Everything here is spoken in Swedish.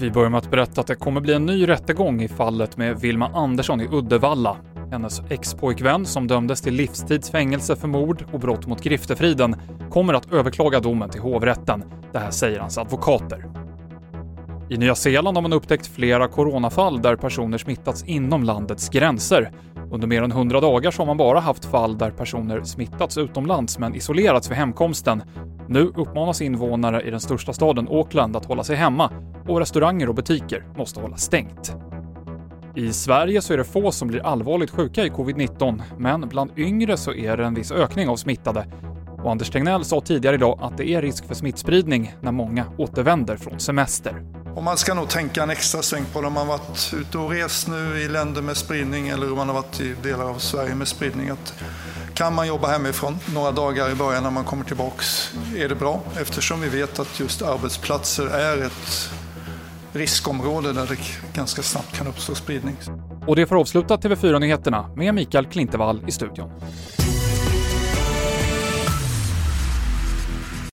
Vi börjar med att berätta att det kommer bli en ny rättegång i fallet med Vilma Andersson i Uddevalla. Hennes expojkvän, som dömdes till livstids fängelse för mord och brott mot griftefriden, kommer att överklaga domen till hovrätten. Det här säger hans advokater. I Nya Zeeland har man upptäckt flera coronafall där personer smittats inom landets gränser. Under mer än 100 dagar så har man bara haft fall där personer smittats utomlands men isolerats vid hemkomsten. Nu uppmanas invånare i den största staden Auckland att hålla sig hemma och restauranger och butiker måste hålla stängt. I Sverige så är det få som blir allvarligt sjuka i covid-19, men bland yngre så är det en viss ökning av smittade. Och Anders Tegnell sa tidigare idag att det är risk för smittspridning när många återvänder från semester. Och man ska nog tänka en extra sväng på det om man varit ute och rest nu i länder med spridning eller om man har varit i delar av Sverige med spridning. Att kan man jobba hemifrån några dagar i början när man kommer tillbaks är det bra eftersom vi vet att just arbetsplatser är ett riskområde där det ganska snabbt kan uppstå spridning. Och det får avsluta TV4-nyheterna med Mikael Klintevall i studion.